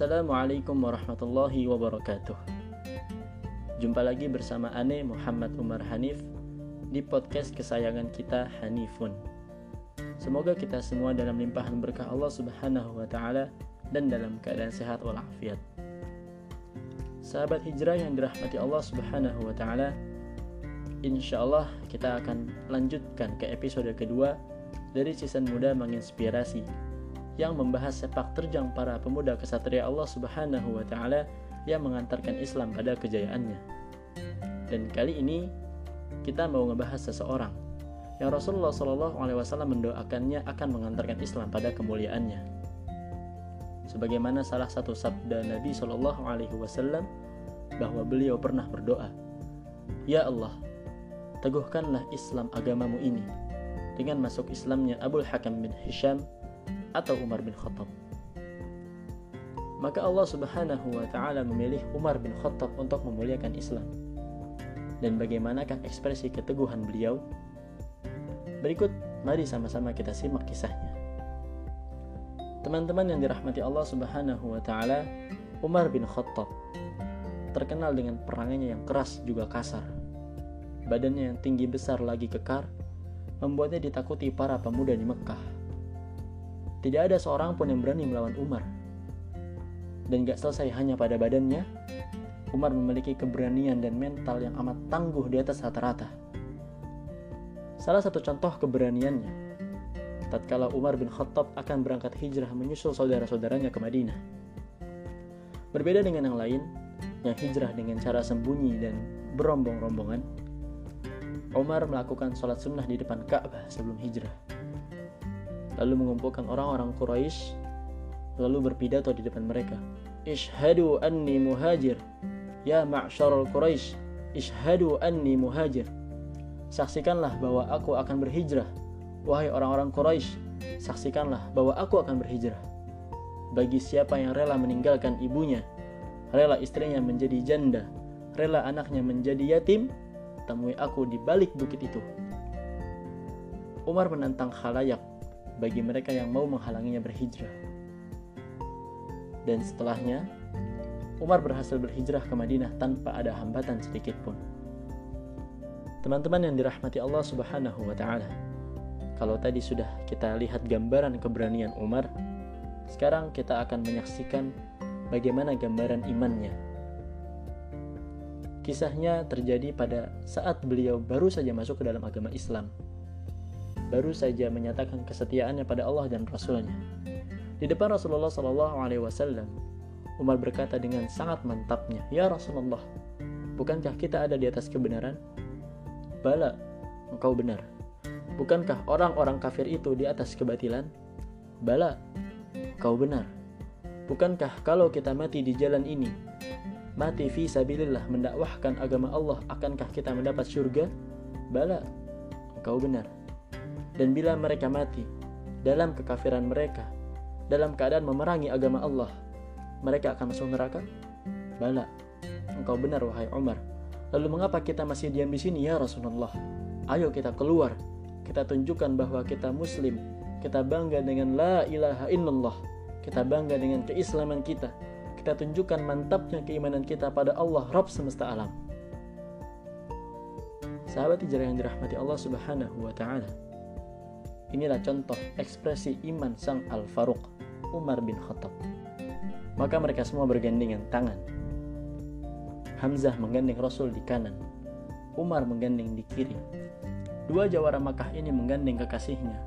Assalamualaikum warahmatullahi wabarakatuh. Jumpa lagi bersama Ane Muhammad Umar Hanif di podcast kesayangan kita Hanifun. Semoga kita semua dalam limpahan berkah Allah Subhanahu wa taala dan dalam keadaan sehat walafiat. Sahabat hijrah yang dirahmati Allah Subhanahu wa taala, insya Allah kita akan lanjutkan ke episode kedua dari season muda menginspirasi yang membahas sepak terjang para pemuda kesatria Allah Subhanahu wa taala yang mengantarkan Islam pada kejayaannya. Dan kali ini kita mau ngebahas seseorang yang Rasulullah Shallallahu alaihi wasallam mendoakannya akan mengantarkan Islam pada kemuliaannya. Sebagaimana salah satu sabda Nabi Shallallahu alaihi wasallam bahwa beliau pernah berdoa, "Ya Allah, teguhkanlah Islam agamamu ini dengan masuk Islamnya Abu Hakam bin Hisham atau Umar bin Khattab. Maka Allah Subhanahu wa taala memilih Umar bin Khattab untuk memuliakan Islam. Dan bagaimanakah ekspresi keteguhan beliau? Berikut mari sama-sama kita simak kisahnya. Teman-teman yang dirahmati Allah Subhanahu wa taala, Umar bin Khattab terkenal dengan perangannya yang keras juga kasar. Badannya yang tinggi besar lagi kekar membuatnya ditakuti para pemuda di Mekah. Tidak ada seorang pun yang berani melawan Umar. Dan gak selesai hanya pada badannya, Umar memiliki keberanian dan mental yang amat tangguh di atas rata-rata. Salah satu contoh keberaniannya, tatkala Umar bin Khattab akan berangkat hijrah menyusul saudara-saudaranya ke Madinah. Berbeda dengan yang lain, yang hijrah dengan cara sembunyi dan berombong-rombongan, Umar melakukan sholat sunnah di depan Ka'bah sebelum hijrah lalu mengumpulkan orang-orang Quraisy lalu berpidato di depan mereka. Ishhadu anni muhajir ya ma'syarul Quraisy ishhadu anni muhajir. Saksikanlah bahwa aku akan berhijrah. Wahai orang-orang Quraisy saksikanlah bahwa aku akan berhijrah. Bagi siapa yang rela meninggalkan ibunya rela istrinya menjadi janda rela anaknya menjadi yatim temui aku di balik bukit itu. Umar menantang khalayak bagi mereka yang mau menghalanginya berhijrah. Dan setelahnya, Umar berhasil berhijrah ke Madinah tanpa ada hambatan sedikit pun. Teman-teman yang dirahmati Allah Subhanahu wa taala. Kalau tadi sudah kita lihat gambaran keberanian Umar, sekarang kita akan menyaksikan bagaimana gambaran imannya. Kisahnya terjadi pada saat beliau baru saja masuk ke dalam agama Islam baru saja menyatakan kesetiaannya pada Allah dan Rasulnya. Di depan Rasulullah Shallallahu Alaihi Wasallam, Umar berkata dengan sangat mantapnya, Ya Rasulullah, bukankah kita ada di atas kebenaran? Bala, engkau benar. Bukankah orang-orang kafir itu di atas kebatilan? Bala, engkau benar. Bukankah kalau kita mati di jalan ini, mati fi sabilillah mendakwahkan agama Allah, akankah kita mendapat surga? Bala, engkau benar. Dan bila mereka mati dalam kekafiran mereka, dalam keadaan memerangi agama Allah, mereka akan masuk neraka? Bala, engkau benar wahai Umar. Lalu mengapa kita masih diam di sini ya Rasulullah? Ayo kita keluar. Kita tunjukkan bahwa kita muslim. Kita bangga dengan la ilaha illallah. Kita bangga dengan keislaman kita. Kita tunjukkan mantapnya keimanan kita pada Allah Rabb semesta alam. Sahabat hijrah yang dirahmati Allah Subhanahu wa taala. Inilah contoh ekspresi iman sang Al-Faruq, Umar bin Khattab. Maka mereka semua bergandengan tangan. Hamzah menggandeng Rasul di kanan, Umar menggandeng di kiri. Dua jawara Makkah ini menggandeng kekasihnya,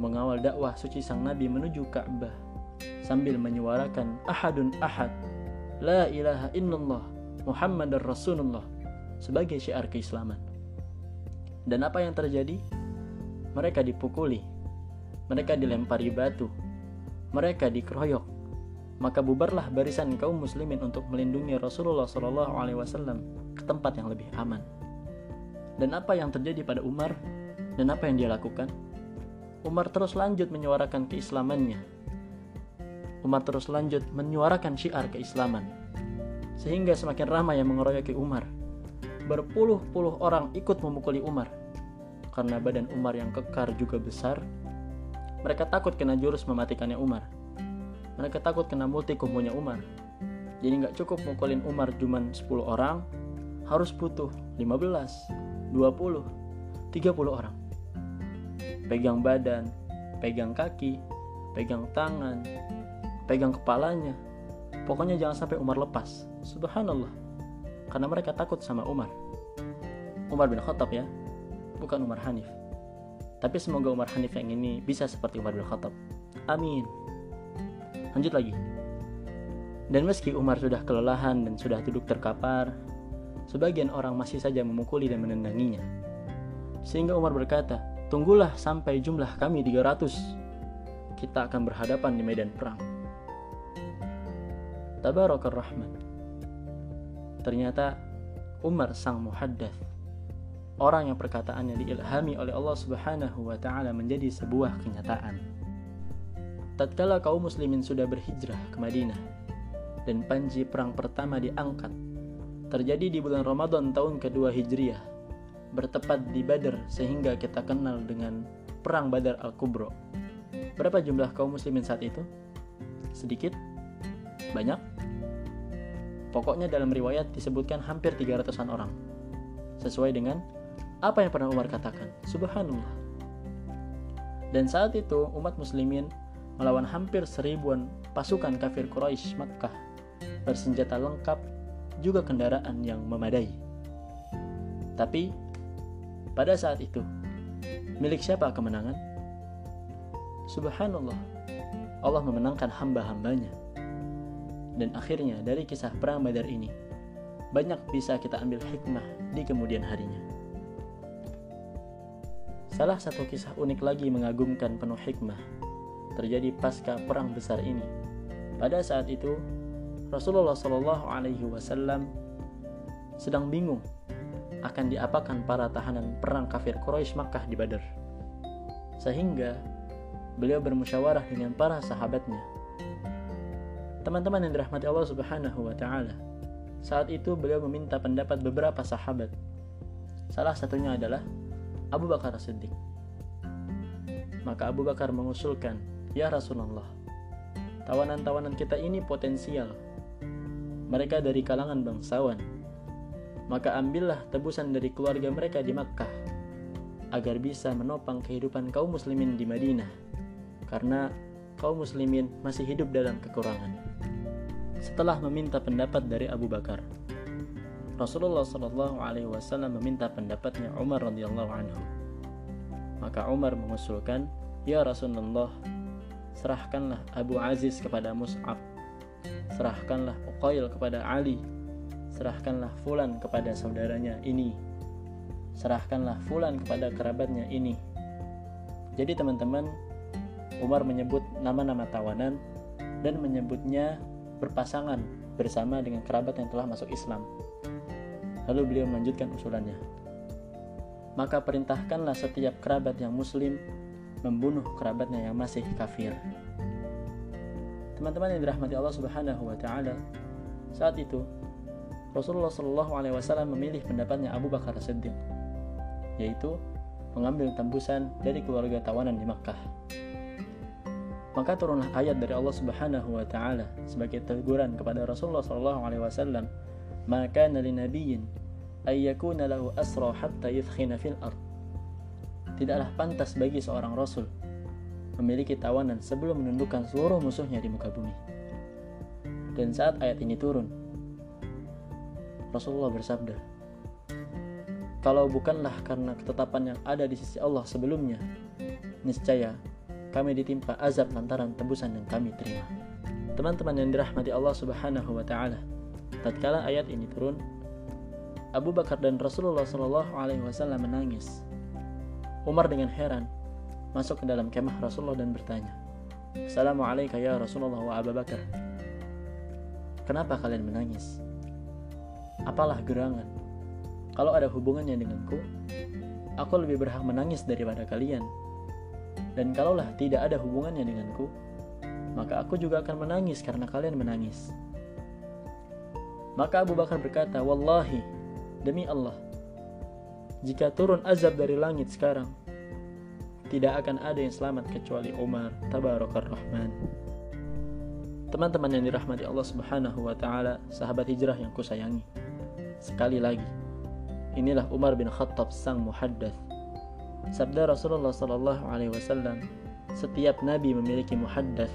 mengawal dakwah suci sang Nabi menuju Ka'bah sambil menyuarakan ahadun ahad, la ilaha illallah, Muhammad Rasulullah sebagai syiar keislaman. Dan apa yang terjadi? Mereka dipukuli, mereka dilempari batu, mereka dikeroyok. Maka bubarlah barisan kaum muslimin untuk melindungi Rasulullah Shallallahu Alaihi Wasallam ke tempat yang lebih aman. Dan apa yang terjadi pada Umar dan apa yang dia lakukan? Umar terus lanjut menyuarakan keislamannya. Umar terus lanjut menyuarakan syiar keislaman. Sehingga semakin ramai yang mengeroyoki Umar. Berpuluh-puluh orang ikut memukuli Umar karena badan Umar yang kekar juga besar, mereka takut kena jurus mematikannya Umar. Mereka takut kena multi kumpunya Umar. Jadi nggak cukup mukulin Umar cuma 10 orang, harus butuh 15, 20, 30 orang. Pegang badan, pegang kaki, pegang tangan, pegang kepalanya. Pokoknya jangan sampai Umar lepas. Subhanallah. Karena mereka takut sama Umar. Umar bin Khattab ya, bukan Umar Hanif. Tapi semoga Umar Hanif yang ini bisa seperti Umar bin Khattab. Amin. Lanjut lagi. Dan meski Umar sudah kelelahan dan sudah duduk terkapar, sebagian orang masih saja memukuli dan menendanginya. Sehingga Umar berkata, Tunggulah sampai jumlah kami 300. Kita akan berhadapan di medan perang. Tabarakar Rahman. Ternyata Umar sang muhaddath, orang yang perkataannya diilhami oleh Allah Subhanahu wa taala menjadi sebuah kenyataan. Tatkala kaum muslimin sudah berhijrah ke Madinah, dan panji perang pertama diangkat terjadi di bulan Ramadan tahun kedua Hijriah bertepat di Badar sehingga kita kenal dengan perang Badar Al-Kubro berapa jumlah kaum muslimin saat itu? sedikit? banyak? pokoknya dalam riwayat disebutkan hampir 300an orang sesuai dengan apa yang pernah Umar katakan subhanallah dan saat itu umat muslimin melawan hampir seribuan pasukan kafir Quraisy Makkah bersenjata lengkap, juga kendaraan yang memadai. Tapi, pada saat itu, milik siapa kemenangan? Subhanallah, Allah memenangkan hamba-hambanya. Dan akhirnya dari kisah perang badar ini, banyak bisa kita ambil hikmah di kemudian harinya. Salah satu kisah unik lagi mengagumkan penuh hikmah terjadi pasca perang besar ini. Pada saat itu, Rasulullah Shallallahu Alaihi Wasallam sedang bingung akan diapakan para tahanan perang kafir Quraisy Makkah di Badar. Sehingga beliau bermusyawarah dengan para sahabatnya. Teman-teman yang dirahmati Allah Subhanahu wa taala. Saat itu beliau meminta pendapat beberapa sahabat. Salah satunya adalah Abu Bakar Siddiq. Maka Abu Bakar mengusulkan, "Ya Rasulullah, tawanan-tawanan kita ini potensial mereka dari kalangan bangsawan. Maka ambillah tebusan dari keluarga mereka di Makkah, agar bisa menopang kehidupan kaum muslimin di Madinah, karena kaum muslimin masih hidup dalam kekurangan. Setelah meminta pendapat dari Abu Bakar, Rasulullah Shallallahu Alaihi Wasallam meminta pendapatnya Umar radhiyallahu anhu. Maka Umar mengusulkan, Ya Rasulullah, serahkanlah Abu Aziz kepada Mus'ab serahkanlah Uqail kepada Ali serahkanlah Fulan kepada saudaranya ini serahkanlah Fulan kepada kerabatnya ini jadi teman-teman Umar menyebut nama-nama tawanan dan menyebutnya berpasangan bersama dengan kerabat yang telah masuk Islam lalu beliau melanjutkan usulannya maka perintahkanlah setiap kerabat yang muslim membunuh kerabatnya yang masih kafir Teman-teman yang dirahmati Allah Subhanahu wa taala, saat itu Rasulullah Shallallahu alaihi wasallam memilih pendapatnya Abu Bakar Siddiq, yaitu mengambil tembusan dari keluarga tawanan di Makkah. Maka turunlah ayat dari Allah Subhanahu wa taala sebagai teguran kepada Rasulullah Shallallahu alaihi wasallam, "Maka nabiyyin ay yakuna lahu asra hatta yudkhina fil ard." Tidaklah pantas bagi seorang rasul memiliki tawanan sebelum menundukkan seluruh musuhnya di muka bumi. Dan saat ayat ini turun, Rasulullah bersabda, "Kalau bukanlah karena ketetapan yang ada di sisi Allah sebelumnya, niscaya kami ditimpa azab lantaran tebusan yang kami terima." Teman-teman yang dirahmati Allah Subhanahu wa taala, tatkala ayat ini turun, Abu Bakar dan Rasulullah Shallallahu alaihi wasallam menangis. Umar dengan heran masuk ke dalam kemah Rasulullah dan bertanya, Assalamualaikum ya Rasulullah wa Abu Bakar. Kenapa kalian menangis? Apalah gerangan? Kalau ada hubungannya denganku, aku lebih berhak menangis daripada kalian. Dan kalaulah tidak ada hubungannya denganku, maka aku juga akan menangis karena kalian menangis. Maka Abu Bakar berkata, Wallahi, demi Allah, jika turun azab dari langit sekarang, tidak akan ada yang selamat kecuali Umar Tabarakar Rahman. Teman-teman yang dirahmati Allah Subhanahu wa taala, sahabat hijrah yang kusayangi. Sekali lagi, inilah Umar bin Khattab sang muhaddath. Sabda Rasulullah sallallahu alaihi wasallam, setiap nabi memiliki muhaddath,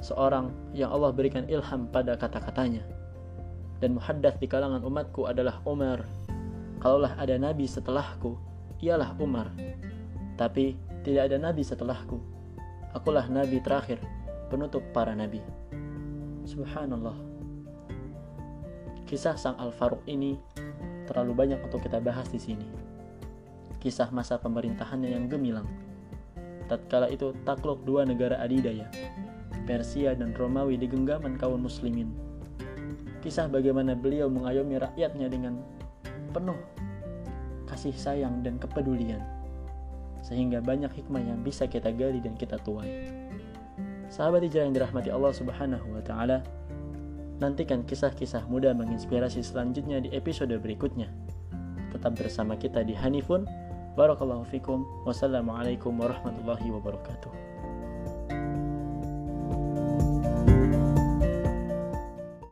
seorang yang Allah berikan ilham pada kata-katanya. Dan muhaddath di kalangan umatku adalah Umar. Kalaulah ada nabi setelahku, ialah Umar. Tapi tidak ada nabi setelahku. Akulah nabi terakhir, penutup para nabi. Subhanallah. Kisah sang Al-Faruq ini terlalu banyak untuk kita bahas di sini. Kisah masa pemerintahannya yang gemilang. Tatkala itu takluk dua negara adidaya, Persia dan Romawi di genggaman kaum muslimin. Kisah bagaimana beliau mengayomi rakyatnya dengan penuh kasih sayang dan kepedulian. Sehingga banyak hikmah yang bisa kita gali dan kita tuai. Sahabat hijrah yang dirahmati Allah Subhanahu wa taala, nantikan kisah-kisah muda menginspirasi selanjutnya di episode berikutnya. Tetap bersama kita di Hanifun. Barakallahu fikum. Wassalamualaikum warahmatullahi wabarakatuh.